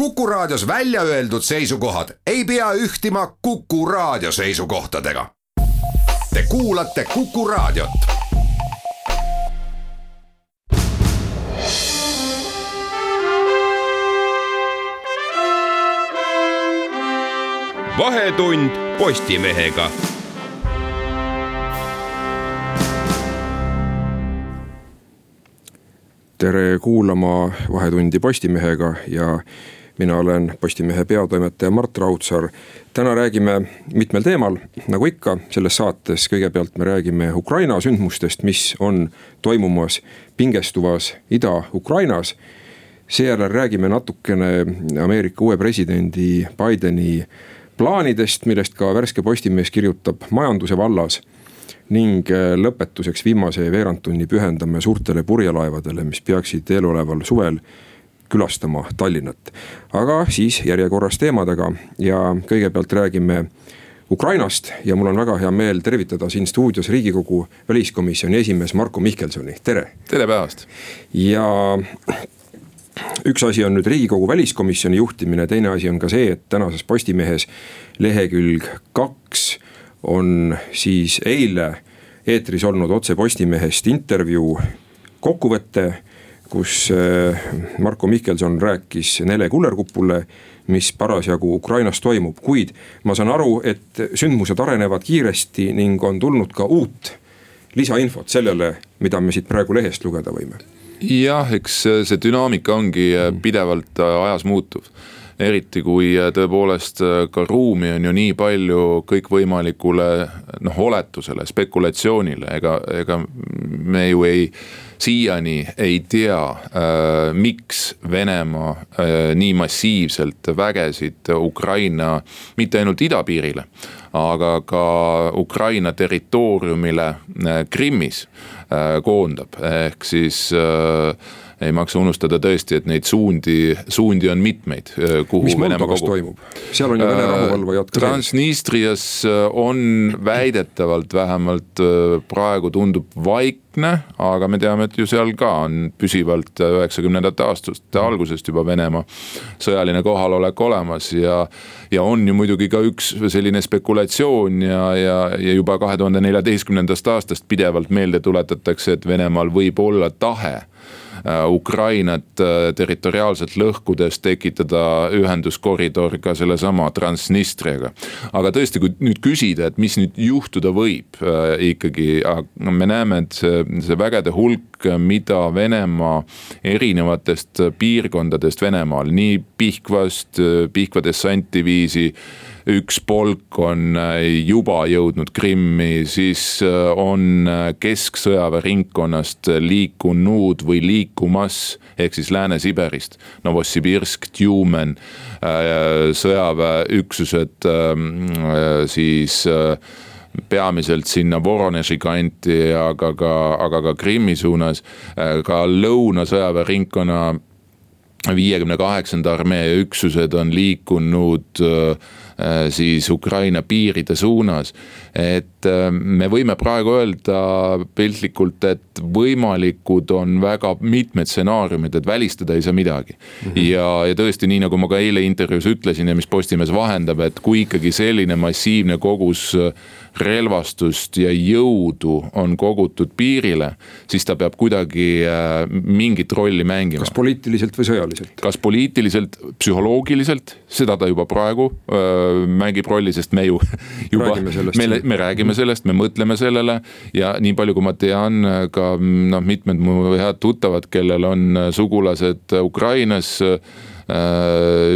Kuku Raadios välja öeldud seisukohad ei pea ühtima Kuku Raadio seisukohtadega. Te kuulate Kuku Raadiot. vahetund Postimehega tere kuulama Vahetundi Postimehega ja mina olen Postimehe peatoimetaja Mart Raudsaar. täna räägime mitmel teemal, nagu ikka selles saates, kõigepealt me räägime Ukraina sündmustest, mis on toimumas pingestuvas Ida-Ukrainas. seejärel räägime natukene Ameerika uue presidendi Bideni plaanidest, millest ka värske Postimees kirjutab majanduse vallas ning lõpetuseks viimase veerandtunni pühendame suurtele purjelaevadele, mis peaksid eeloleval suvel külastama Tallinnat. aga siis järjekorras teemadega ja kõigepealt räägime Ukrainast ja mul on väga hea meel tervitada siin stuudios riigikogu väliskomisjoni esimees Marko Mihkelsoni, tere. tere päevast. ja üks asi on nüüd riigikogu väliskomisjoni juhtimine, teine asi on ka see, et tänases Postimehes lehekülg kaks on siis eile eetris olnud otse Postimehest intervjuu kokkuvõte kus äh, Marko Mihkelson rääkis Nele Kullerkupule, mis parasjagu Ukrainas toimub, kuid ma saan aru, et sündmused arenevad kiiresti ning on tulnud ka uut lisainfot sellele, mida me siit praegu lehest lugeda võime. jah, eks see dünaamika ongi pidevalt ajas muutuv. Eriti kui tõepoolest ka ruumi on ju nii palju kõikvõimalikule noh, oletusele, spekulatsioonile, ega, ega me ju ei siiani ei tea äh,, miks Venemaa äh, nii massiivselt vägesid Ukraina, mitte ainult idapiirile, aga ka Ukraina territooriumile äh, Krimmis koondab, ehk siis ei maksa unustada tõesti, et neid suundi, suundi on mitmeid, kuhu mis Venemaa kogub. toimub, seal on ju Vene rahuvalvajad ka. Transnistrias on väidetavalt vähemalt praegu tundub vaikne, aga me teame, et ju seal ka on püsivalt üheksakümnendate aastate algusest juba Venemaa sõjaline kohalolek olemas ja. ja on ju muidugi ka üks selline spekulatsioon ja, ja, ja juba kahe tuhande neljateistkümnendast aastast pidevalt meelde tuletatakse, et Venemaal võib olla tahe Äh, Ukrainat äh, territoriaalselt lõhkudes tekitada ühenduskoridor ka sellesama Transnistriaga. aga tõesti, kui nüüd küsida, et mis nüüd juhtuda võib äh, ikkagi, me näeme, et see, see vägede hulk, mida Venemaa erinevatest piirkondadest Venemaal, nii Pihkvast, Pihkva dessantdiviisi üks polk on äh, juba jõudnud Krimmi, siis äh, on äh, kesksõjaväe ringkonnast liikunud või liikumas ehk siis Lääne-Siberist. Novosibirsk, Tjumen, sõjaväeüksused ähm, siis peamiselt sinna Voroneži kanti, aga ka, aga ka Krimmi suunas. ka lõunasõjaväe ringkonna viiekümne kaheksanda armee üksused on liikunud äh, Äh, siis Ukraina piiride suunas. et äh, me võime praegu öelda piltlikult, et võimalikud on väga mitmed stsenaariumid, et välistada ei saa midagi mm. -hmm. ja, ja tõesti, nii nagu ma ka eile intervjuus ütlesin ja mis Postimees vahendab, et kui ikkagi selline massiivne kogus relvastust ja jõudu on kogutud piirile, siis ta peab kuidagi mingit rolli mängima. kas poliitiliselt või sõjaliselt? kas poliitiliselt, psühholoogiliselt, seda ta juba praegu mängib rolli, sest me ju juba, me, me räägime sellest, me mõtleme sellele. ja nii palju, kui ma tean, ka noh, mitmed mu head tuttavad, kellel on sugulased Ukrainas äh,.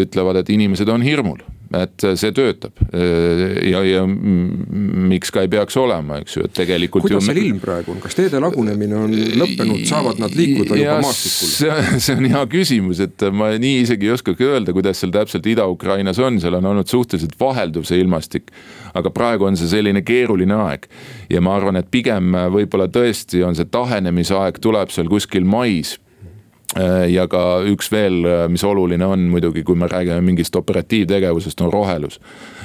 ütlevad, et inimesed on hirmul et see töötab ja, ja miks ka ei peaks olema, eks ju, et tegelikult. kuidas seal ilm praegu on, kas teede lagunemine on lõppenud, saavad nad liikuda juba maastikul? see, see on hea küsimus, et ma nii isegi ei oskagi öelda, kuidas seal täpselt Ida-Ukrainas on, seal on olnud suhteliselt vahelduv see ilmastik. aga praegu on see selline keeruline aeg ja ma arvan, et pigem võib-olla tõesti on see tahenemisaeg tuleb seal kuskil mais ja ka üks veel, mis oluline on muidugi, kui me räägime mingist operatiivtegevusest, on rohelus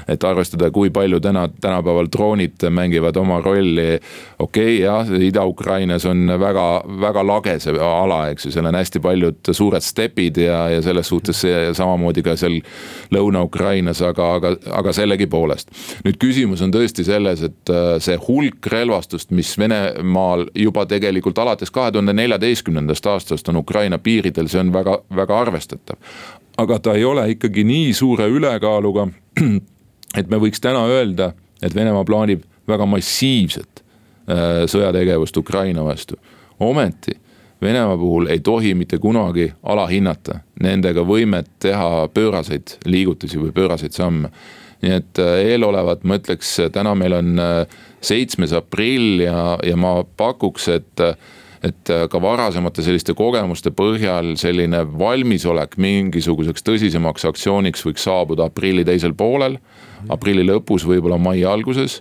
et arvestada, kui palju täna, tänapäeval droonid mängivad oma rolli. okei okay,, jah, Ida-Ukrainas on väga, väga lage see ala, eks ju, seal on hästi paljud suured stepid ja, ja selles suhtes see samamoodi ka seal Lõuna-Ukrainas, aga, aga, aga sellegipoolest. nüüd küsimus on tõesti selles, et äh, see hulk relvastust, mis Venemaal juba tegelikult alates kahe tuhande neljateistkümnendast aastast on Ukraina piiridel, see on väga, väga arvestatav aga ta ei ole ikkagi nii suure ülekaaluga et me võiks täna öelda, et Venemaa plaanib väga massiivset äh, sõjategevust Ukraina vastu. ometi Venemaa puhul ei tohi mitte kunagi alahinnata nendega võimet teha pööraseid liigutusi või pööraseid samme. nii et äh, eelolevat ma ütleks, täna meil on äh, seitsmes aprill ja, ja ma pakuks, et et ka varasemate selliste kogemuste põhjal selline valmisolek mingisuguseks tõsisemaks aktsiooniks võiks saabuda aprilli teisel poolel aprilli lõpus, võib-olla mai alguses.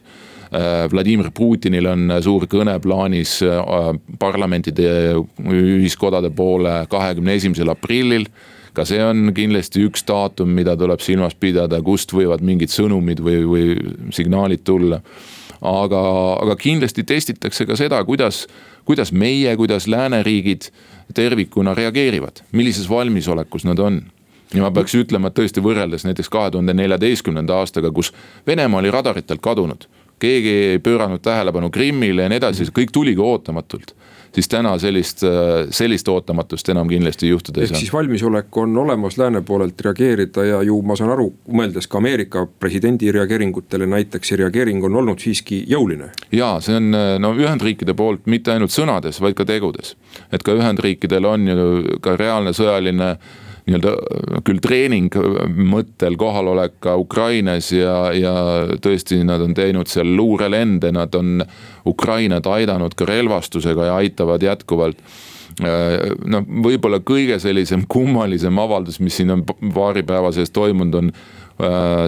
Äh, Vladimir Putinil on suur kõne plaanis äh, parlamentide ühiskodade poole kahekümne esimesel aprillil ka see on kindlasti üks daatum, mida tuleb silmas pidada, kust võivad mingid sõnumid või, või signaalid tulla. Aga, aga kindlasti testitakse ka seda, kuidas, kuidas meie, kuidas lääneriigid tervikuna reageerivad, millises valmisolekus nad on ja ma peaks ütlema, et tõesti võrreldes näiteks kahe tuhande neljateistkümnenda aastaga, kus Venemaa oli radaritelt kadunud. keegi ei pööranud tähelepanu Krimmile ja nii edasi, kõik tuligi ootamatult siis täna sellist, sellist ootamatust enam kindlasti juhtuda ei saa. ehk siis valmisolek on olemas lääne poolelt reageerida ja ju ma saan aru, mõeldes ka Ameerika presidendi reageeringutele näiteks, see reageering on olnud siiski jõuline. ja see on no Ühendriikide poolt mitte ainult sõnades, vaid ka tegudes. et ka Ühendriikidel on ju ka reaalne sõjaline nii-öelda küll treening mõttel kohalolek ka Ukrainas ja, ja tõesti, nad on teinud seal luurelende, nad on Ukrainat aidanud ka relvastusega ja aitavad jätkuvalt noh, võib-olla kõige sellisem kummalisem avaldus, mis siin on paari päeva sees toimunud, on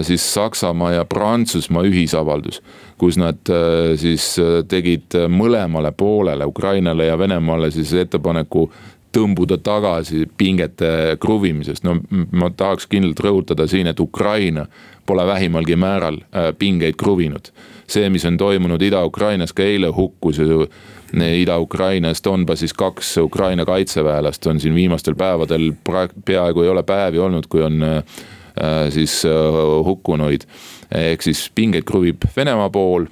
siis Saksamaa ja Prantsusmaa ühisavaldus. kus nad siis tegid mõlemale poolele, Ukrainale ja Venemaale siis ettepaneku tõmbuda tagasi pingete kruvimisest, no ma tahaks kindlalt rõhutada siin, et Ukraina pole vähimalgi määral äh, pingeid kruvinud. see, mis on toimunud Ida-Ukrainas, ka eile hukkus ju Ida-Ukrainas Donbassis kaks Ukraina kaitseväelast on siin viimastel päevadel peaaegu ei ole päevi olnud, kui on äh, siis äh, hukkunuid. ehk siis pingeid kruvib Venemaa pool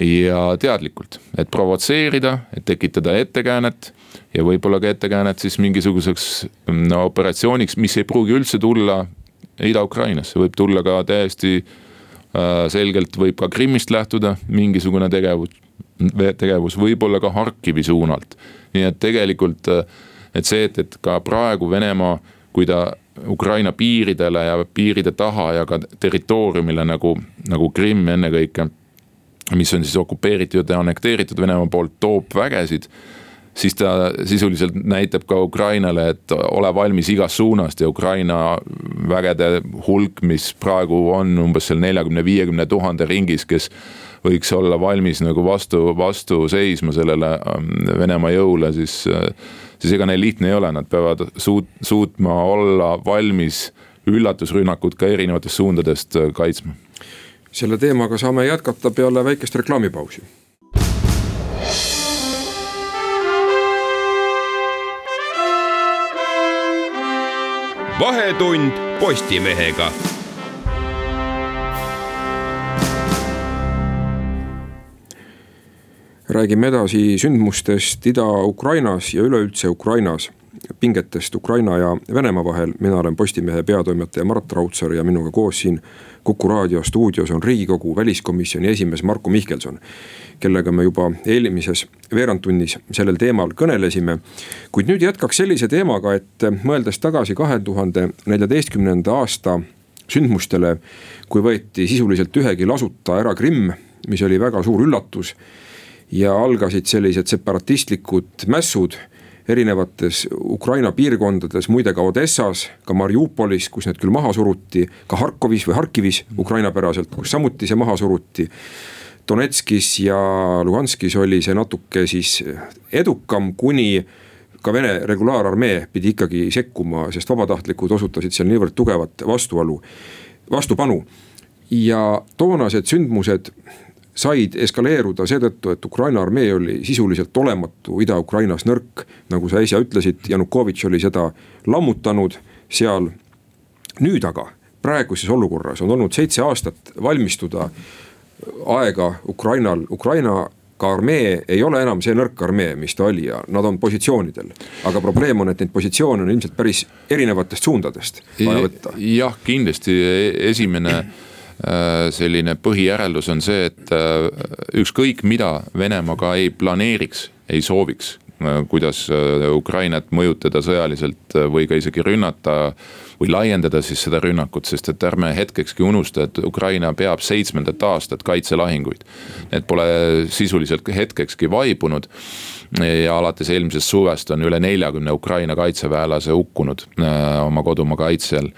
ja teadlikult, et provotseerida, et tekitada ettekäänet ja võib-olla ka ettekäänet siis mingisuguseks no, operatsiooniks, mis ei pruugi üldse tulla Ida-Ukrainasse, võib tulla ka täiesti äh, selgelt võib ka Krimmist lähtuda mingisugune tegevus, tegevus, võib-olla ka Harkivi suunalt. nii et tegelikult, äh, et see, et, et ka praegu Venemaa, kui ta Ukraina piiridele ja piiride taha ja ka territooriumile nagu, nagu Krimm ennekõike mis on siis okupeeritud ja annekteeritud Venemaa poolt, toob vägesid siis ta sisuliselt näitab ka Ukrainale, et ole valmis igast suunast ja Ukraina vägede hulk, mis praegu on umbes seal neljakümne, viiekümne tuhande ringis, kes võiks olla valmis nagu vastu, vastu seisma sellele ähm, Venemaa jõule, siis, siis ega neil lihtne ei ole, nad peavad suut-, suutma olla valmis üllatusrünnakut ka erinevatest suundadest äh, kaitsma. Selle teemaga saame jätkata peale väikest reklaamipausi vahetund Postimehega. räägime edasi sündmustest Ida-Ukrainas ja üleüldse Ukrainas, pingetest Ukraina ja Venemaa vahel. mina olen Postimehe peatoimetaja Mart Raudsaar ja minuga koos siin Kuku raadio stuudios on riigikogu väliskomisjoni esimees Marko Mihkelson kellega me juba eelmises veerandtunnis sellel teemal kõnelesime. kuid nüüd jätkaks sellise teemaga, et mõeldes tagasi kahe tuhande neljateistkümnenda aasta sündmustele, kui võeti sisuliselt ühegi lasuta ära Krimm, mis oli väga suur üllatus. ja algasid sellised separatistlikud mässud erinevates Ukraina piirkondades, muide ka Odessas, ka Mariupolis, kus need küll maha suruti, ka Harkovis või Harkivis Ukraina-päraselt, kus samuti see maha suruti Donetskis ja Luhanskis oli see natuke siis edukam, kuni ka Vene regulaararmee pidi ikkagi sekkuma, sest vabatahtlikud osutasid seal niivõrd tugevat vastuolu, vastupanu. ja toonased sündmused said eskaleeruda seetõttu, et Ukraina armee oli sisuliselt olematu Ida-Ukrainas nõrk. nagu sa äsja ütlesid, Janukovitš oli seda lammutanud seal. nüüd aga, praeguses olukorras on olnud seitse aastat valmistuda aega Ukrainal, Ukraina ka armee ei ole enam see nõrk armee, mis ta oli ja nad on positsioonidel. aga probleem on, et neid positsioone on ilmselt päris erinevatest suundadest vaja võtta. jah, kindlasti e-, esimene selline põhijäreldus on see, et äh, ükskõik mida Venemaa ka ei planeeriks, ei sooviks, äh, kuidas Ukrainat mõjutada sõjaliselt või ka isegi rünnata või laiendada siis seda rünnakut, sest et ärme hetkekski unusta, et Ukraina peab seitsmendat aastat kaitselahinguid. Need pole sisuliselt hetkekski vaibunud ja alates eelmisest suvest on üle neljakümne Ukraina kaitseväelase hukkunud äh, oma kodumaa kaitsel.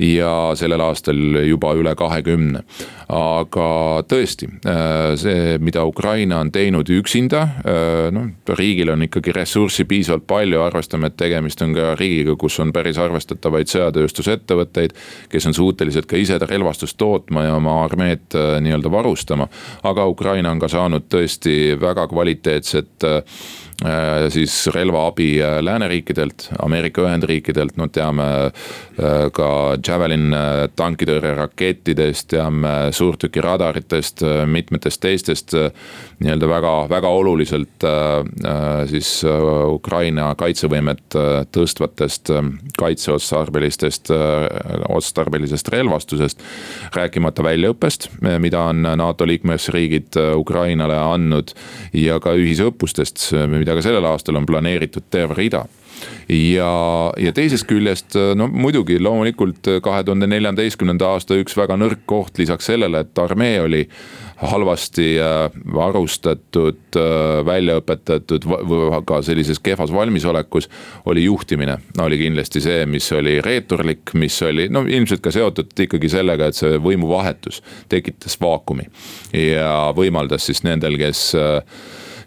ja sellel aastal juba üle kahekümne. aga tõesti, äh, see, mida Ukraina on teinud üksinda, äh, noh riigil on ikkagi ressurssi piisavalt palju, arvestame, et tegemist on ka riigiga, kus on päris arvestatavaid sõjatööstusettevõtteid. kes on suutelised ka ise relvastust tootma ja oma armeed nii-öelda varustama. aga Ukraina on ka saanud tõesti väga kvaliteetset siis relvaabi äh, lääneriikidelt, Ameerika Ühendriikidelt, no teame äh, ka Javelin tankitõrjerakettidest, teame suurtükiradaritest, mitmetest teistest nii-öelda väga, väga oluliselt siis Ukraina kaitsevõimet tõstvatest kaitseotstarbelistest, otstarbelisest relvastusest. rääkimata väljaõppest, mida on NATO liikmesriigid Ukrainale andnud ja ka ühisõppustest, mida mida ka sellel aastal on planeeritud terve rida ja, ja teisest küljest no muidugi loomulikult kahe tuhande neljateistkümnenda aasta üks väga nõrk koht lisaks sellele, et armee oli halvasti äh, varustatud, äh, välja õpetatud ka sellises kehvas valmisolekus. oli juhtimine, oli kindlasti see, mis oli reeturlik, mis oli no ilmselt ka seotud ikkagi sellega, et see võimuvahetus tekitas vaakumi. ja võimaldas siis nendel, kes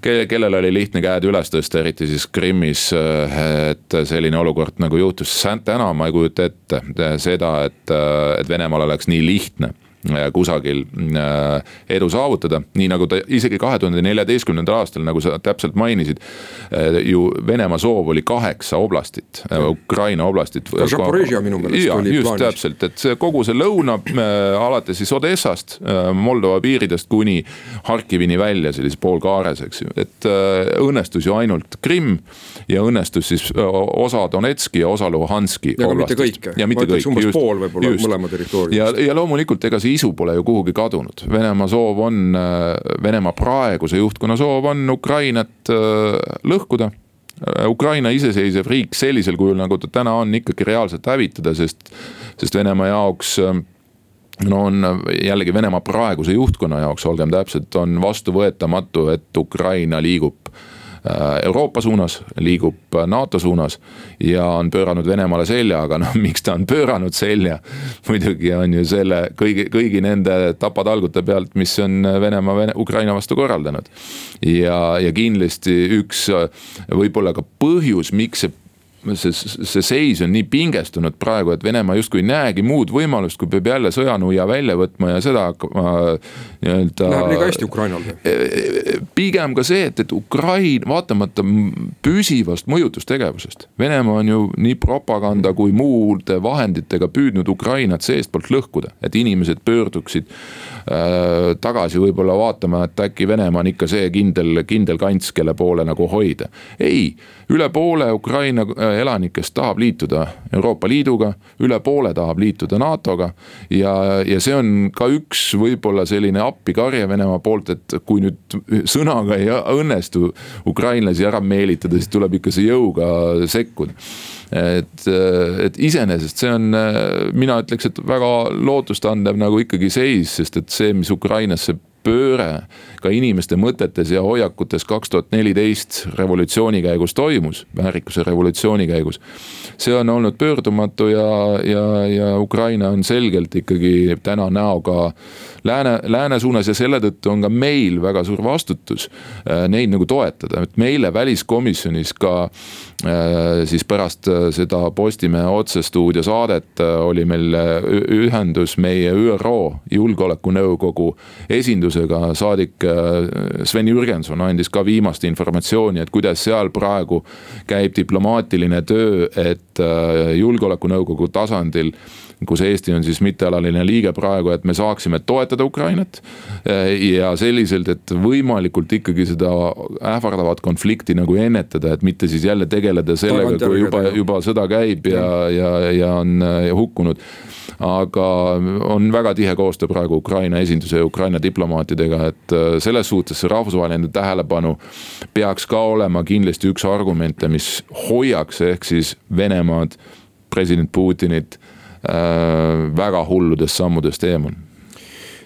äh, kellel oli lihtne käed üles tõsta, eriti siis Krimmis. et selline olukord nagu juhtus, täna ma ei kujuta ette seda, et, et Venemaal oleks nii lihtne Äh, kusagil äh, edu saavutada, nii nagu ta isegi kahe tuhande neljateistkümnendal aastal, nagu sa täpselt mainisid. Äh, ju Venemaa soov oli kaheksa oblastit, Ukraina oblastit. ka Zaporižja minu meelest ja, oli just plaanis. täpselt, et see kogu see lõuna alates siis Odessast, Moldova piiridest kuni Harkivini välja sellise poolkaares, eks ju, et õnnestus ju ainult Krimm ja õnnestus siis osa Donetski ja osa Luhanski. ja mitte kõik, ja mitte kõik, umbes just, pool võib-olla mõlema territooriumist. ja, ja loomulikult ega see isu pole ju kuhugi kadunud, Venemaa soov on, äh, Venemaa praeguse juhtkonna soov on Ukrainat äh, lõhkuda. Äh, Ukraina iseseisev riik sellisel kujul, nagu ta täna on, ikkagi reaalselt hävitada, sest, sest Venemaa jaoks no on jällegi Venemaa praeguse juhtkonna jaoks, olgem täpsed, on vastuvõetamatu, et Ukraina liigub Äh, Euroopa suunas, liigub NATO suunas ja on pööranud Venemaale selja, aga noh, miks ta on pööranud selja. muidugi on ju selle kõigi, kõigi nende tapatalgute pealt, mis on Venemaa Vene, Ukraina vastu korraldanud. ja, ja kindlasti üks võib-olla ka põhjus, miks see see, see seis on nii pingestunud praegu, et Venemaa justkui ei näegi muud võimalust, kui peab jälle sõjanuia välja võtma ja seda hakkama nii-öelda. Läheb liiga hästi Ukrainal. E, e, pigem ka see, et, et Ukraina vaatamata püsivast mõjutustegevusest. Venemaa on ju nii propaganda kui muude vahenditega püüdnud Ukrainat seestpoolt lõhkuda, et inimesed pöörduksid äh, tagasi võib-olla vaatama, et äkki Venemaa on ikka see kindel, kindel kants, kelle poole nagu hoida. ei, üle poole Ukraina äh, elanikest tahab liituda Euroopa Liiduga, üle poole tahab liituda NATO-ga. ja, ja see on ka üks võib-olla selline appikarje Venemaa poolt, et kui nüüd sõnaga ei õnnestu ukrainlasi ära meelitada, siis tuleb ikka see jõuga sekkuda et, et iseenesest see on, mina ütleks, et väga lootustandev nagu ikkagi seis, sest et see, mis Ukrainasse pööre ka inimeste mõtetes ja hoiakutes kaks tuhat neliteist revolutsiooni käigus toimus, väärikuse revolutsiooni käigus. see on olnud pöördumatu ja, ja, ja Ukraina on selgelt ikkagi täna näoga lääne, lääne suunas ja selle tõttu on ka meil väga suur vastutus äh, neid nagu toetada, et meile väliskomisjonis ka siis pärast äh, seda Postimehe otsestuudio saadet oli meil ühendus meie ÜRO julgeolekunõukogu esindusega, saadik Sven Jürgenson andis ka viimast informatsiooni, et kuidas seal praegu käib diplomaatiline töö, et julgeolekunõukogu tasandil kus Eesti on siis mittealaline liige praegu, et me saaksime toetada Ukrainat. ja selliselt, et võimalikult ikkagi seda ähvardavat konflikti nagu ennetada, et mitte siis jälle tegeleda sellega, kui juba, juba sõda käib ja, ja, ja on ja hukkunud aga on väga tihe koostöö praegu Ukraina esinduse ja Ukraina diplomaatidega, et äh, selles suhtes see rahvusvaheline tähelepanu peaks ka olema kindlasti üks argumente, mis hoiaks ehk siis Venemaad, president Putinit väga hulludest sammudest eemal.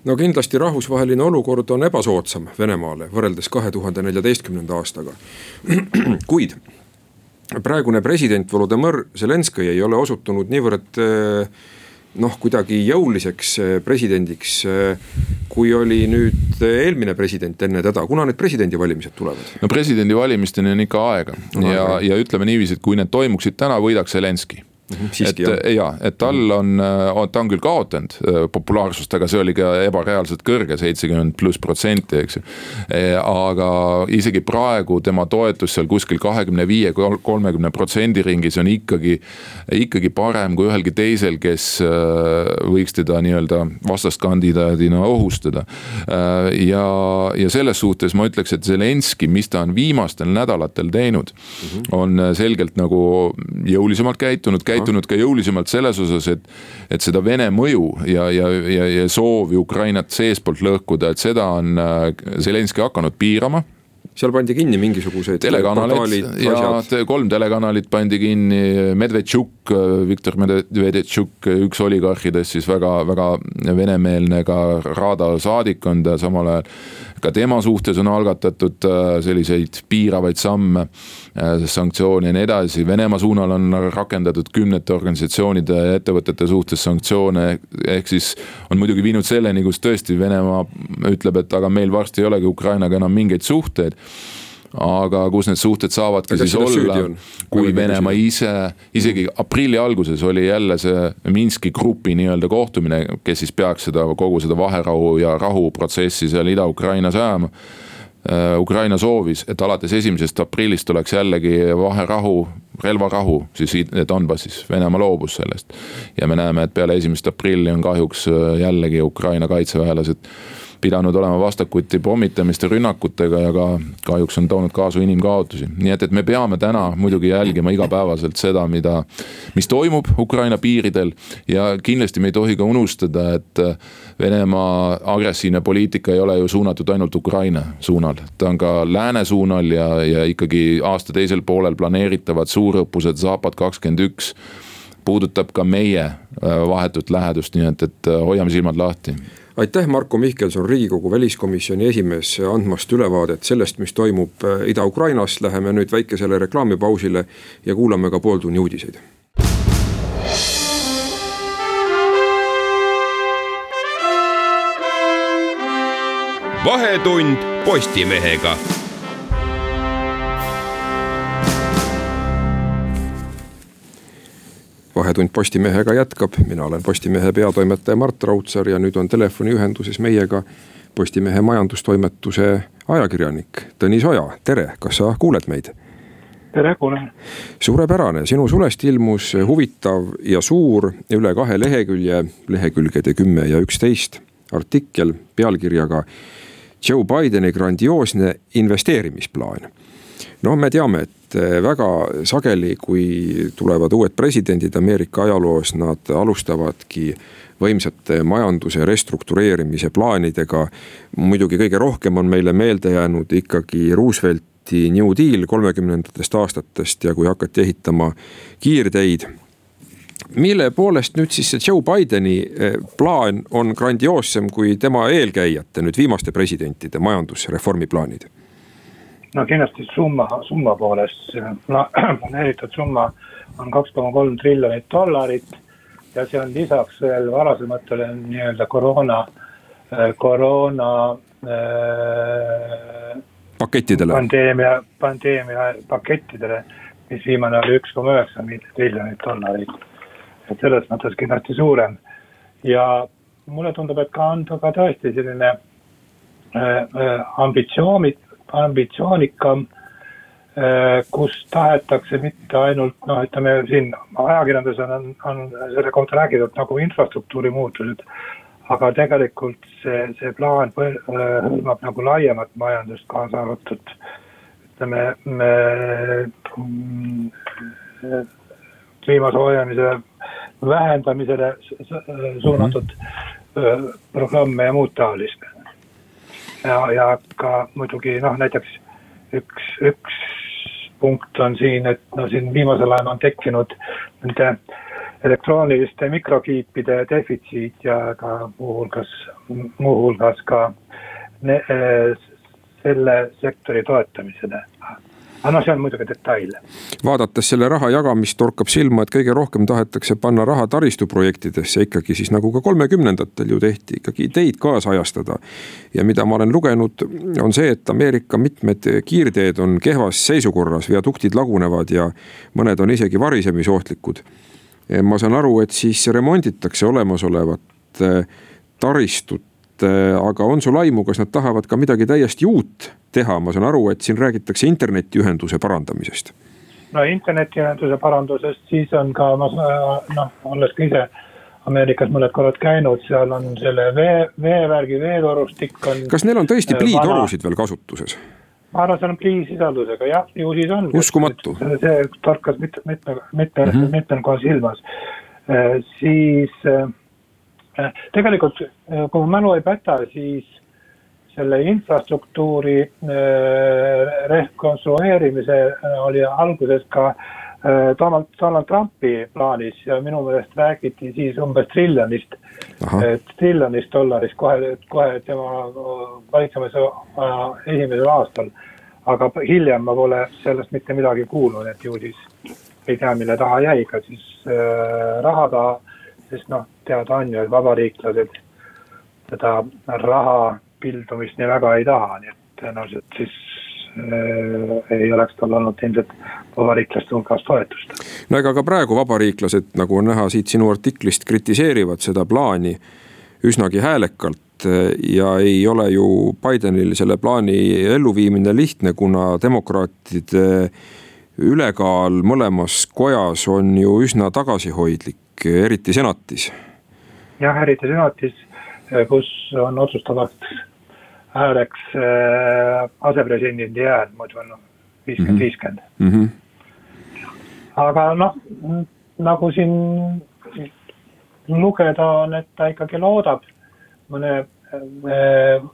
No kindlasti rahvusvaheline olukord on ebasoodsam Venemaale võrreldes kahe tuhande neljateistkümnenda aastaga. kuid praegune president Volodõmõr Zelenskõi ei ole osutunud niivõrd äh, noh, kuidagi jõuliseks äh, presidendiks, kui oli nüüd eelmine president enne teda, kuna need presidendivalimised tulevad? no presidendivalimisteni on ikka aega. No, ja, ja ütleme niiviisi, et kui need toimuksid täna, võidaks Zelenskõi et jah. ja, et tal on, äh, ta on küll kaotanud äh, populaarsust, aga see oli ka ebareaalselt kõrge, seitsekümmend pluss protsenti, eks ju. Aga isegi praegu tema toetus seal kuskil kahekümne viie, kolmekümne protsendi ringis on ikkagi, ikkagi parem kui ühelgi teisel, kes äh, võiks teda nii-öelda vastaskandidaadina ohustada. ja, ja selles suhtes ma ütleks, et Zelenskõi, mis ta on viimastel nädalatel teinud -hmm. on selgelt nagu jõulisemalt käitunud, käitunud ka jõulisemalt selles osas, et. et seda Vene mõju ja, ja, ja, ja soovi Ukrainat seestpoolt lõhkuda, et seda on äh, Zelenskõi hakanud piirama seal pandi kinni mingisuguseid. telekanalid ja kolm telekanalit pandi kinni, Medvedtšuk, Viktor Medvedtšuk, üks oligarhidest siis väga-väga venemeelne ka Rada saadik on ta samal ajal. Ka tema suhtes on algatatud äh, selliseid piiravaid samme, äh, sanktsioone ja nii edasi, Venemaa suunal on rakendatud kümnete organisatsioonide ja ettevõtete suhtes sanktsioone. ehk siis on muidugi viinud selleni, kus tõesti Venemaa ütleb, et aga meil varsti ei olegi Ukrainaga enam mingeid suhteid aga kus need suhted saavadki aga siis olla, kui Venemaa ise, isegi aprilli alguses oli jälle see Minski grupi nii-öelda kohtumine, kes siis peaks seda kogu seda vaherahu ja rahuprotsessi seal Ida-Ukrainas ajama. Äh, Ukraina soovis, et alates esimesest aprillist oleks jällegi vaherahu, relvarahu siis Donbassis, Venemaa loobus sellest. ja me näeme, et peale esimest aprilli on kahjuks äh, jällegi Ukraina kaitseväelased pidanud olema vastakuti pommitamiste, rünnakutega ja ka kahjuks on toonud kaasa inimkaotusi. nii et, et me peame täna muidugi jälgima igapäevaselt seda, mida, mis toimub Ukraina piiridel. ja kindlasti me ei tohi ka unustada, et Venemaa agressiivne poliitika ei ole ju suunatud ainult Ukraina suunal, ta on ka lääne suunal ja, ja ikkagi aasta teisel poolel planeeritavad suurõppused Zapad kakskümmend üks puudutab ka meie äh, vahetut lähedust, nii et, et äh, hoiame silmad lahti aitäh, Marko Mihkelson, riigikogu väliskomisjoni esimees, andmast ülevaadet sellest, mis toimub äh, Ida-Ukrainas, läheme nüüd väikesele reklaamipausile ja kuulame ka pooltunni uudiseid. vahetund Postimehega vahetund Postimehega jätkab, mina olen Postimehe peatoimetaja Mart Raudsaar ja nüüd on telefoniühenduses meiega Postimehe majandustoimetuse ajakirjanik Tõnis Oja, tere, kas sa kuuled meid? tere, kuulen. suurepärane, sinu sulest ilmus huvitav ja suur üle kahe lehekülje, lehekülgede kümme ja üksteist artikkel pealkirjaga Joe Bideni grandioosne investeerimisplaan noh, me teame, et eh, väga sageli, kui tulevad uued presidendid Ameerika ajaloos, nad alustavadki võimsate majanduse restruktureerimise plaanidega. muidugi kõige rohkem on meile meelde jäänud ikkagi Roosevelti New Deal kolmekümnendatest aastatest ja kui hakati ehitama kiirteid mille poolest nüüd siis see Joe Bideni plaan on grandioossem kui tema eelkäijate, nüüd viimaste presidentide majandusreformi plaanid? No kindlasti summa, summa poolest, planeeritud summa on kaks koma kolm triljonit dollarit ja see on lisaks veel varasematele nii-öelda koroona, koroona äh, pakettidele. pandeemia, pandeemia pakettidele, mis viimane oli üks koma üheksa triljonit dollarit. et selles mõttes kindlasti suurem ja mulle tundub, et ka on ka tõesti selline äh, äh ambitsioonid, ambitsioonikam Äh, kus tahetakse mitte ainult noh, ütleme siin ajakirjanduses on, on selle kohta räägitud nagu infrastruktuuri muutused. aga tegelikult see, see plaan äh, hõlmab nagu laiemat majandust, kaasa arvatud ütleme me, kliima soojenemise vähendamisele suunatud mm -hmm. programme ja muud taolist. Ja, ja ka muidugi noh, näiteks üks, üks punkt on siin, et no siin viimasel ajal on tekkinud nende elektrooniliste mikrokiipide defitsiit ja ka muuhulgas, muuhulgas ka ne, selle sektori toetamisele aga noh, see on muidugi detail. vaadates selle raha jagamist torkab silma, et kõige rohkem tahetakse panna raha taristuprojektidesse ikkagi siis nagu ka kolmekümnendatel ju tehti, ikkagi ideid kaasajastada. ja mida ma olen lugenud, on see, et Ameerika mitmed kiirteed on kehvas seisukorras, viaduktid lagunevad ja mõned on isegi varisemisohtlikud. ma saan aru, et siis remonditakse olemasolevat eh, taristut aga on sul aimu, kas nad tahavad ka midagi täiesti uut teha, ma saan aru, et siin räägitakse internetiühenduse parandamisest. no internetiühenduse parandusest, siis on ka ma noh, olles ka ise Ameerikas mõned korrad käinud, seal on selle vee, veevärgi veetorustik on. kas neil on tõesti pliitorusid veel kasutuses? ma arvan, see on pliisisaldusega jah, ju siis on. uskumatu. see torkas mitme, mitme, mitme mm -hmm., mitmel kohal silmas äh,, siis äh, tegelikult, kui mu mälu ei päta, siis selle infrastruktuuri äh, rekonstrueerimise äh, oli alguses ka äh, Donald, Donald Trumpi plaanis ja minu meelest räägiti siis umbes triljonist, triljonist dollarist kohe, kohe tema valitsemise esimesel aastal. aga hiljem ma pole sellest mitte midagi kuulnud, et ju siis ei tea, mille taha jäi, kas siis äh, raha taha, sest noh, teada on ju, et vabariiklased seda raha pildumist nii väga ei taha, nii et tõenäoliselt siis äh, ei oleks tal olnud ilmselt vabariiklaste hulgas toetust. no ega ka praegu vabariiklased, nagu on näha siit sinu artiklist, kritiseerivad seda plaani üsnagi häälekalt äh, ja ei ole ju Bidenil selle plaani elluviimine lihtne, kuna demokraatide ülekaal mõlemas kojas on ju üsna tagasihoidlik, eriti senatis. jah, eriti senatis, kus on otsustavaks hääleks äh, asepresidendi hääl, muidu on viiskümmend, mhm. viiskümmend. Mhm. aga noh, nagu siin lugeda on, et ta ikkagi loodab mõne äh,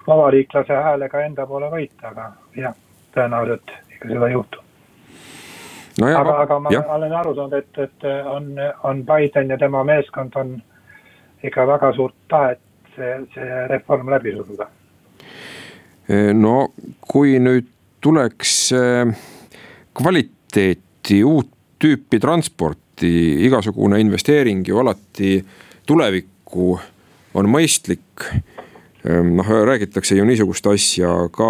vabariiklase häälega enda poole võita, aga jah, tõenäoliselt ikka seda ei juhtu no. aga, aga ma ja. olen aru saanud, et, et on, on Biden ja tema meeskond on ikka väga suurt tahet see, see reform läbi suruda Eh, no kui nüüd tuleks eh, kvaliteeti, uut tüüpi transporti, igasugune investeering ju alati tulevikku on mõistlik. Eh, noh, räägitakse ju niisugust asja ka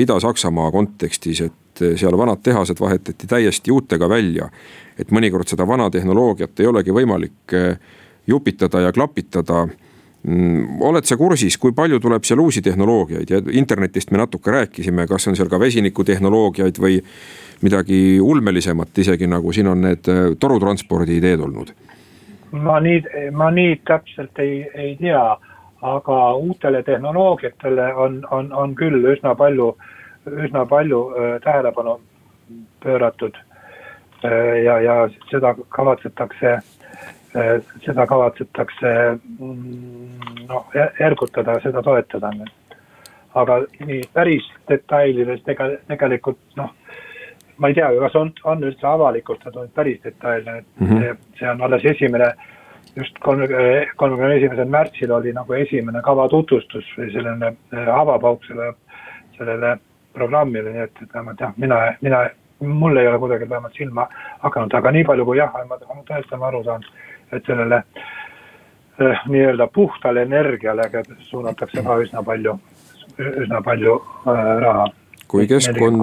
Ida-Saksamaa kontekstis, et seal vanad tehased vahetati täiesti uutega välja. et mõnikord seda vana tehnoloogiat ei olegi võimalik jupitada ja klapitada oled sa kursis, kui palju tuleb seal uusi tehnoloogiaid ja internetist me natuke rääkisime, kas on seal ka vesinikutehnoloogiaid või midagi ulmelisemat, isegi nagu siin on need äh, torutranspordi ideed olnud? ma nii, ma nii täpselt ei, ei tea, aga uutele tehnoloogiatele on, on, on küll üsna palju, üsna palju äh, tähelepanu pööratud äh,. ja, ja seda kavatsetakse seda kavatsetakse mm, noh, ergutada, seda toetada. aga nii päris detailides tega, tegelikult noh, ma ei tea, kas on, on üldse avalikustatud päris detailne, et mm -hmm. see on alles esimene just kolmekümne, kolmekümne esimesel märtsil oli nagu esimene kava tutvustus või selline avapauk selle, sellele programmile, nii et, et vähemalt jah, mina, mina, mul ei ole kuidagi vähemalt silma hakanud, aga nii palju kui jah, ma tõesti olen aru saanud, et sellele eh, nii-öelda puhtale energiale suunatakse ka üsna palju, üsna palju äh, raha. kui keskkond,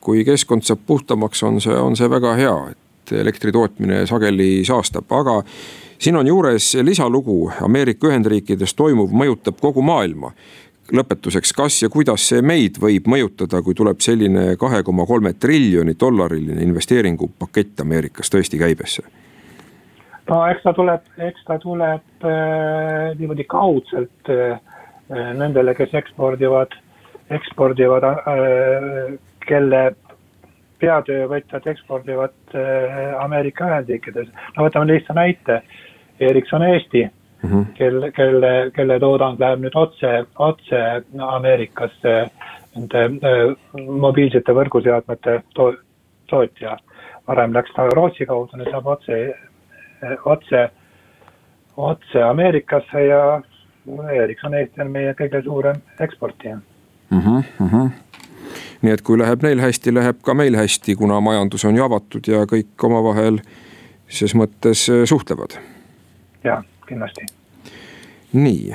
kui keskkond saab puhtamaks, on see, on see väga hea, et elektri tootmine sageli saastab, aga siin on juures lisalugu, Ameerika Ühendriikides toimuv mõjutab kogu maailma lõpetuseks, kas ja kuidas see meid võib mõjutada, kui tuleb selline kahe koma kolme triljoni dollariline investeeringupakett Ameerikas tõesti käibesse? No eks ta tuleb, eks ta tuleb äh, niimoodi kaudselt äh, nendele, kes ekspordivad, ekspordivad äh,, kelle peatöövõtjad ekspordivad äh, Ameerika Ühendriikides. no võtame lihtsa näite, Ericsson Eesti mm, -hmm. kelle, kelle, kelle toodang läheb nüüd otse, otse Ameerikasse nende äh, mobiilsete võrguseadmete to, tootja. varem läks ta Rootsi kaudu, nüüd saab otse, otse, otse Ameerikasse ja Ericsson Eesti on meie kõige suurem eksportija mm. -hmm, mm -hmm nii et kui läheb neil hästi, läheb ka meil hästi, kuna majandus on ju avatud ja kõik omavahel ses mõttes suhtlevad. jah kindlasti. nii,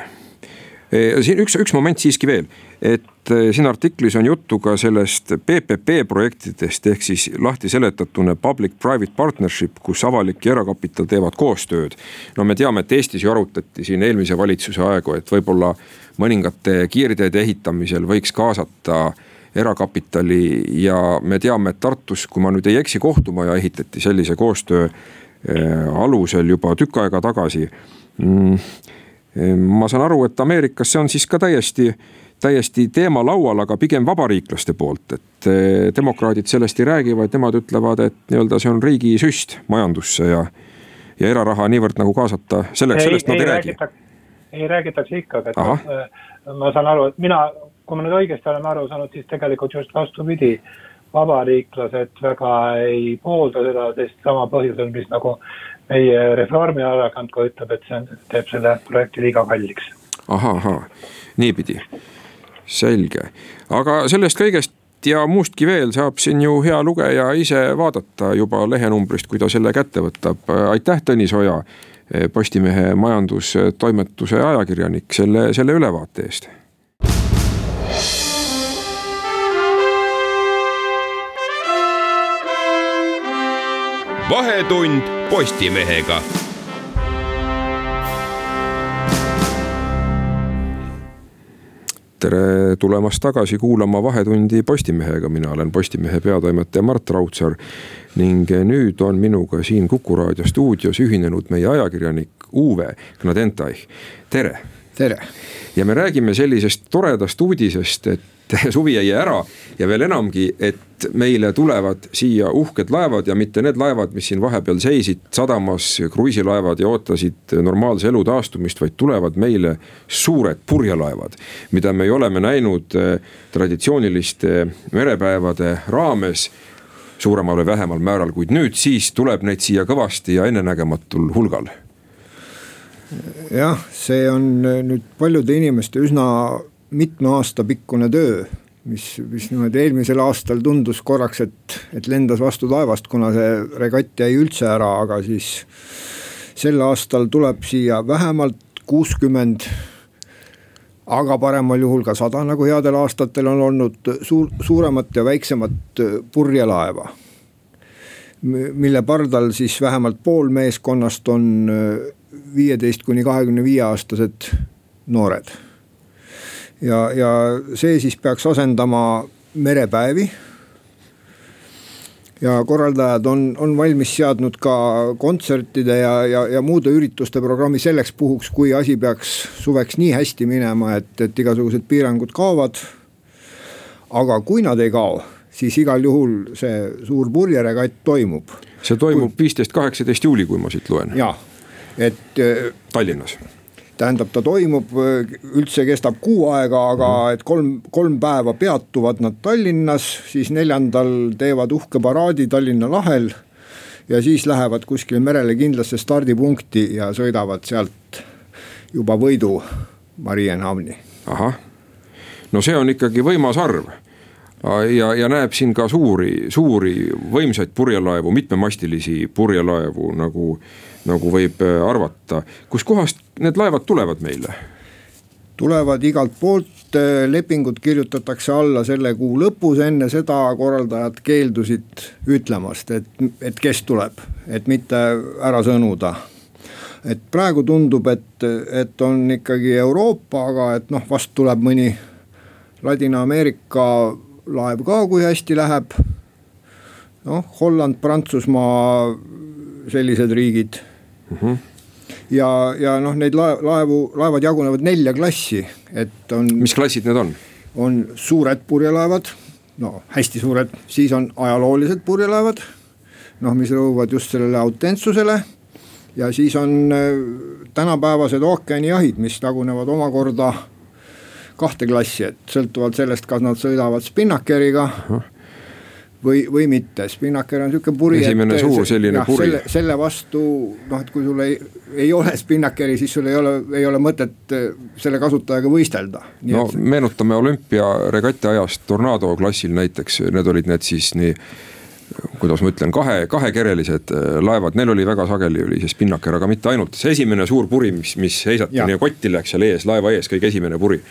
siin üks, üks moment siiski veel, et e, siin artiklis on juttu ka sellest PPP projektidest ehk siis lahti seletatuna public-private partnership, kus avalik ja erakapital teevad koostööd. no me teame, et Eestis ju arutati siin eelmise valitsuse aegu, et võib-olla mõningate kiirteede ehitamisel võiks kaasata erakapitali ja me teame, et Tartus, kui ma nüüd ei eksi, kohtumaja ehitati sellise koostöö e, alusel juba tükk aega tagasi Mm, ma saan aru, et Ameerikas see on siis ka täiesti, täiesti teema laual, aga pigem vabariiklaste poolt, et eh, demokraadid sellest ei räägi, vaid nemad ütlevad, et nii-öelda see on riigi süst majandusse ja. ja eraraha niivõrd nagu kaasata, selleks, sellest nad ei, ei räägi. ei räägitakse ikka, aga et Aha. ma, eh, ma saan aru, et mina, kui ma nüüd õigesti olen aru saanud, siis tegelikult just vastupidi vabariiklased väga ei poolda seda, sest sama põhjusel, mis nagu meie Reformierakond ka ütleb, et see on, teeb selle projekti liiga kalliks. ahah, niipidi, selge, aga sellest kõigest ja muustki veel saab siin ju hea lugeja ise vaadata juba lehenumbrist, kui ta selle kätte võtab. aitäh, Tõnis Oja, Postimehe majandustoimetuse ajakirjanik selle, selle ülevaate eest vahetund Postimehega. tere tulemast tagasi kuulama Vahetundi Postimehega, mina olen Postimehe peatoimetaja Mart Raudsaar. ning nüüd on minuga siin Kuku raadio stuudios ühinenud meie ajakirjanik Uwe Gnadentai, tere. tere. ja me räägime sellisest toredast uudisest, et suvi jäi ära ja veel enamgi, et meile tulevad siia uhked laevad ja mitte need laevad, mis siin vahepeal seisid sadamas, kruiisilaevad ja ootasid normaalse elu taastumist, vaid tulevad meile suured purjelaevad. mida me oleme näinud eh, traditsiooniliste merepäevade raames suuremal või vähemal määral, kuid nüüd siis tuleb neid siia kõvasti ja ennenägematul hulgal. jah, see on nüüd paljude inimeste üsna mitme aasta pikkune töö, mis, mis niimoodi eelmisel aastal tundus korraks, et, et lendas vastu taevast, kuna see regatt jäi üldse ära, aga siis sel aastal tuleb siia vähemalt kuuskümmend aga paremal juhul ka sada, nagu headel aastatel on olnud suur, suuremat ja väiksemat purjelaeva. mille pardal siis vähemalt pool meeskonnast on viieteist kuni kahekümne viie aastased noored ja, ja see siis peaks asendama merepäevi. ja korraldajad on, on valmis seadnud ka kontsertide ja, ja, ja muude ürituste programmi selleks puhuks, kui asi peaks suveks nii hästi minema, et, et igasugused piirangud kaovad. aga kui nad ei kao, siis igal juhul see suur purjeregatt toimub. see toimub viisteist, kaheksateist juuli, kui ma siit loen. jah, et. Tallinnas tähendab, ta toimub, üldse kestab kuu aega, aga et kolm, kolm päeva peatuvad nad Tallinnas, siis neljandal teevad uhke paraadi Tallinna lahel. ja siis lähevad kuskile merele kindlasse stardipunkti ja sõidavad sealt juba võidu Marienhamni. ahah, no see on ikkagi võimas arv ja, ja näeb siin ka suuri, suuri võimsaid purjelaevu, mitmemastilisi purjelaevu nagu, nagu võib äh, arvata. kuskohast need laevad tulevad meile? tulevad igalt poolt, äh, lepingud kirjutatakse alla selle kuu lõpus, enne seda korraldajad keeldusid ütlemast, et, et kes tuleb, et mitte ära sõnuda. et praegu tundub, et, et on ikkagi Euroopa, aga et noh, vast tuleb mõni Ladina-Ameerika laev ka, kui hästi läheb. noh, Holland, Prantsusmaa, sellised riigid mm. -hmm. ja, ja noh, neid laevu, laevad jagunevad nelja klassi, et on. mis klassid need on? on suured purjelaevad, no hästi suured, siis on ajaloolised purjelaevad. noh, mis rõhuvad just sellele autentsusele ja siis on äh, tänapäevased ookeanijahid, mis jagunevad omakorda kahte klassi, et sõltuvalt sellest, kas nad sõidavad spinnakeriga või, või mitte, spinnaker on sihuke puri. esimene et, suur selline jah, puri. selle, selle vastu noh, et kui sul ei, ei ole spinnakeri, siis sul ei ole, ei ole mõtet eh, selle kasutajaga võistelda. no et... meenutame olümpiaregati ajast Tornado klassil näiteks, need olid need siis nii kuidas ma ütlen, kahe, kahekerelised eh, laevad, neil oli väga sageli oli see spinnaker, aga mitte ainult, see esimene suur puri, mis, mis heisati ja. nii kotti läks seal ees, laeva ees, kõige esimene puri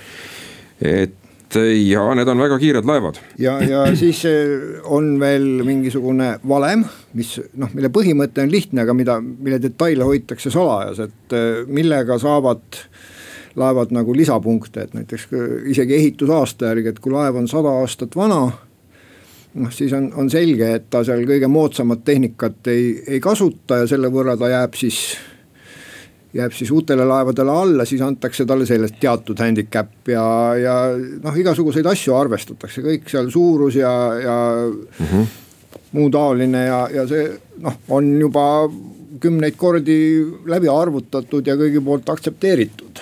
et ja need on väga kiired laevad. ja, ja siis eh, on veel mingisugune valem, mis noh, mille põhimõte on lihtne, aga mida, mille detaile hoitakse salajas, et eh, millega saavad laevad nagu lisapunkte, et näiteks eh, isegi ehitusaasta järgi, et kui laev on sada aastat vana noh, siis on, on selge, et ta seal kõige moodsamat tehnikat ei, ei kasuta ja selle võrra ta jääb siis jääb siis uutele laevadele alla, siis antakse talle sellest teatud handicap ja, ja noh, igasuguseid asju arvestatakse, kõik seal suurus ja, ja mm -hmm. muu taoline ja, ja see noh, on juba kümneid kordi läbi arvutatud ja kõigi poolt aktsepteeritud.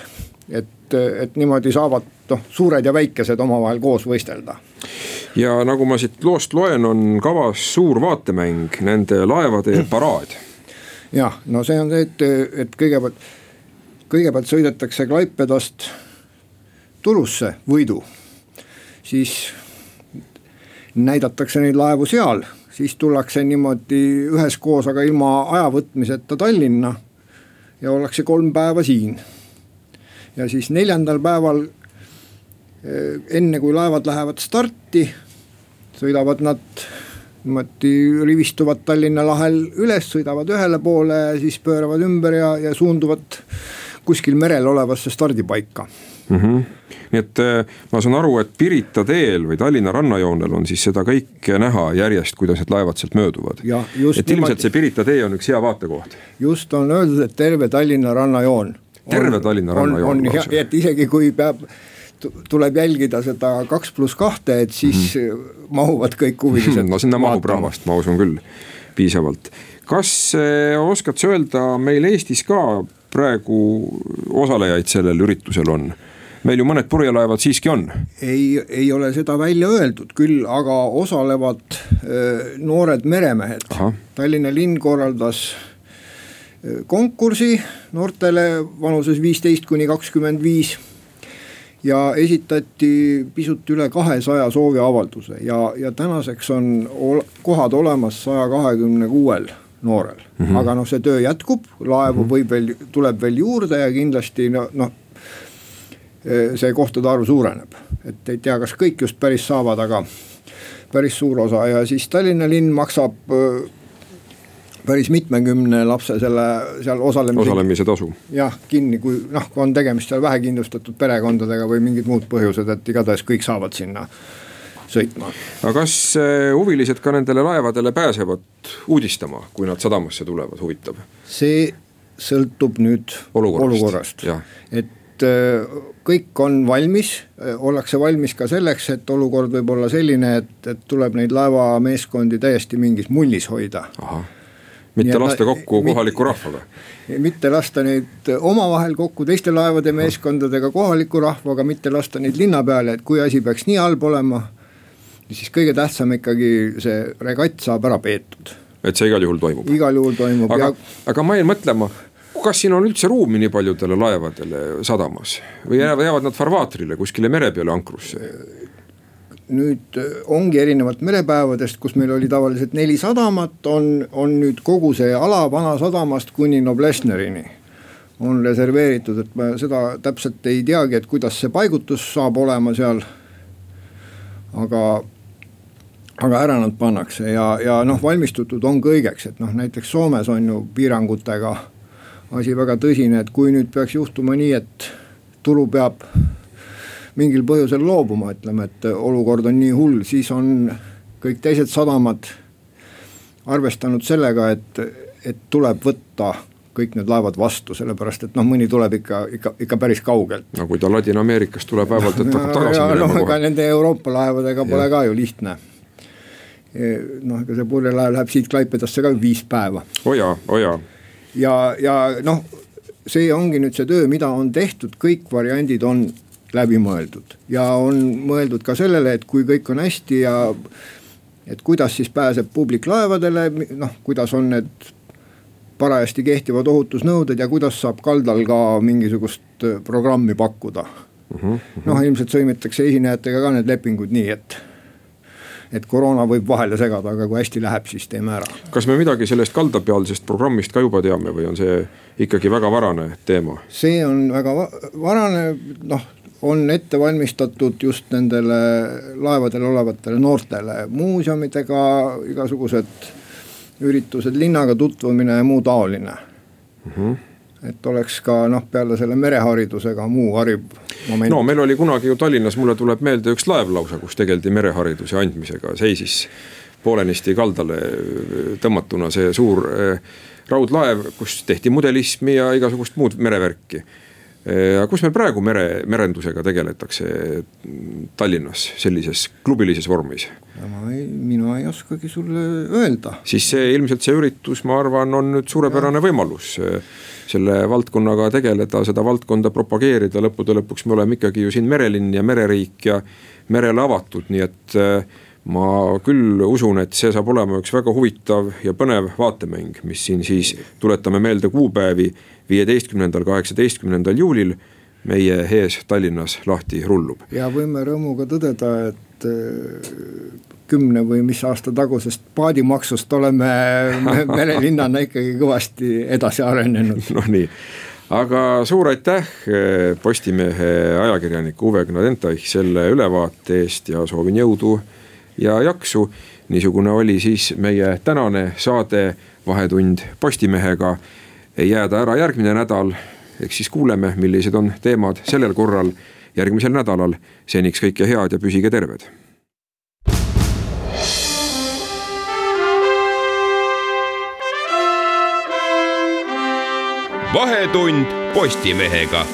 et, et niimoodi saavad noh, suured ja väikesed omavahel koos võistelda ja nagu ma siit loost loen, on kavas suur vaatemäng, nende laevade paraad jah, no see on see, et, et kõigepealt, kõigepealt sõidetakse Klaipedast Turusse võidu, siis näidatakse neid laevu seal, siis tullakse niimoodi üheskoos, aga ilma aja võtmiseta Tallinna ja ollakse kolm päeva siin. ja siis neljandal päeval, eh, enne kui laevad lähevad starti, sõidavad nad niimoodi rivistuvad Tallinna lahel üles, sõidavad ühele poole siis pööravad ümber ja, ja suunduvad kuskil merel olevasse stardipaika mm. -hmm. nii et äh, ma saan aru, et Pirita teel või Tallinna rannajoonel on siis seda kõike näha järjest, kuidas need laevad sealt mööduvad. et ilmselt niimoodi... see Pirita tee on üks hea vaatekoht. just on öeldud, et terve Tallinna rannajoon. terve Tallinna rannajoon. on, on, et isegi kui peab tuleb jälgida seda kaks pluss kahte, et siis mm -hmm. mahuvad kõik huvilised no sinna mahub rahvast, ma usun küll, piisavalt. kas äh, oskad sa öelda, meil Eestis ka praegu osalejaid sellel üritusel on? meil ju mõned purjelaevad siiski on. ei, ei ole seda välja öeldud, küll aga osalevad äh, noored meremehed. Tallinna linn korraldas äh, konkursi noortele vanuses viisteist kuni kakskümmend viis ja esitati pisut üle kahesaja sooviavalduse ja, ja tänaseks on ol, kohad olemas saja kahekümne kuuel noorel mm. -hmm. aga noh, see töö jätkub, laevu mm -hmm. võib veel, tuleb veel juurde ja kindlasti noh no, see kohtade arv suureneb. et ei tea, kas kõik just päris saavad, aga päris suur osa ja siis Tallinna linn maksab päris mitmekümne lapse selle seal osalemise. osalemise tasu. jah, kinni, kui noh, kui on tegemist seal vähekindlustatud perekondadega või mingid muud põhjused, et igatahes kõik saavad sinna sõitma. aga kas eh, huvilised ka nendele laevadele pääsevad uudistama, kui nad sadamasse tulevad, huvitav? see sõltub nüüd olukorrast, olukorrast., et eh, kõik on valmis, eh, ollakse valmis ka selleks, et olukord võib olla selline, et, et tuleb neid laevameeskondi täiesti mingis mullis hoida mitte lasta kokku kohaliku rahvaga. mitte lasta neid omavahel kokku teiste laevade meeskondadega, kohaliku rahvaga, mitte lasta neid linna peale, et kui asi peaks nii halb olema. siis kõige tähtsam ikkagi see regatt saab ära peetud. et see igal juhul toimub. igal juhul toimub aga ja..., aga ma jäin mõtlema kas siin on üldse ruumi nii paljudele laevadele sadamas või jäävad nad farvaatrile kuskile mere peale ankrusse? Nüüd äh, ongi erinevalt merepäevadest, kus meil oli tavaliselt neli sadamat, on, on nüüd kogu see ala Vanasadamast kuni Noblessnerini on reserveeritud, et ma seda täpselt ei teagi, et kuidas see paigutus saab olema seal. aga, aga ära nad pannakse ja, ja noh, valmistutud on kõigeks, et noh, näiteks Soomes on ju piirangutega asi väga tõsine, et kui nüüd peaks juhtuma nii, et turu peab mingil põhjusel loobuma, ütleme, et olukord on nii hull, siis on kõik teised sadamad arvestanud sellega, et, et tuleb võtta kõik need laevad vastu, sellepärast et noh, mõni tuleb ikka, ikka, ikka päris kaugelt. no kui ta Ladina-Ameerikast tuleb vaevalt, et hakkab tagasi minema no, ega nende Euroopa laevadega pole ja. ka ju lihtne. E, noh, ega see purjelaev läheb siit Klaipedasse ka viis päeva. oo jaa, oo jaa. ja, ja noh, see ongi nüüd see töö, mida on tehtud, kõik variandid on läbi mõeldud ja on mõeldud ka sellele, et kui kõik on hästi ja et kuidas siis pääseb publik laevadele, noh, kuidas on need parajasti kehtivad ohutusnõuded ja kuidas saab kaldal ka mingisugust äh, programmi pakkuda uh -huh, uh -huh. noh, ilmselt sõlmitakse esinejatega ka need lepingud nii, et et koroona võib vahele segada, aga kui hästi läheb, siis teeme ära. kas me midagi sellest kaldapealsest programmist ka juba teame või on see ikkagi väga varane teema? see on väga varane, noh on ette valmistatud just nendele laevadel olevatele noortele muuseumidega igasugused üritused, linnaga tutvumine ja muu taoline mm. -hmm et oleks ka noh, peale selle mereharidusega muu hariv moment. no meil oli kunagi ju Tallinnas, mulle tuleb meelde üks laev lausa, kus tegeldi merehariduse andmisega, seisis poolenisti kaldale tõmmatuna see suur eh, raudlaev, kus tehti mudelismi ja igasugust muud merevärki aga kus meil praegu mere, merendusega tegeletakse Tallinnas sellises klubilises vormis? ma ei, mina ei oskagi sulle öelda. siis see ilmselt see üritus, ma arvan, on nüüd suurepärane ja. võimalus selle valdkonnaga tegeleda, seda valdkonda propageerida, lõppude lõpuks me oleme ikkagi ju siin merelinn ja mereriik ja merele avatud, nii et ma küll usun, et see saab olema üks väga huvitav ja põnev vaatemäng, mis siin siis, tuletame meelde kuupäevi viieteistkümnendal, kaheksateistkümnendal juulil meie ees Tallinnas lahti rullub. ja võime rõõmuga tõdeda, et äh, kümne või mis aasta tagusest paadimaksust oleme merelinnana ikkagi kõvasti edasi arenenud. noh nii, aga suur aitäh äh, Postimehe ajakirjaniku Uwe Gnadenteich selle ülevaate eest ja soovin jõudu ja jaksu. niisugune oli siis meie tänane saade Vahetund Postimehega jääda ära järgmine nädal. eks siis kuuleme, millised on teemad sellel korral järgmisel nädalal. seniks kõike head ja püsige terved. vahetund Postimehega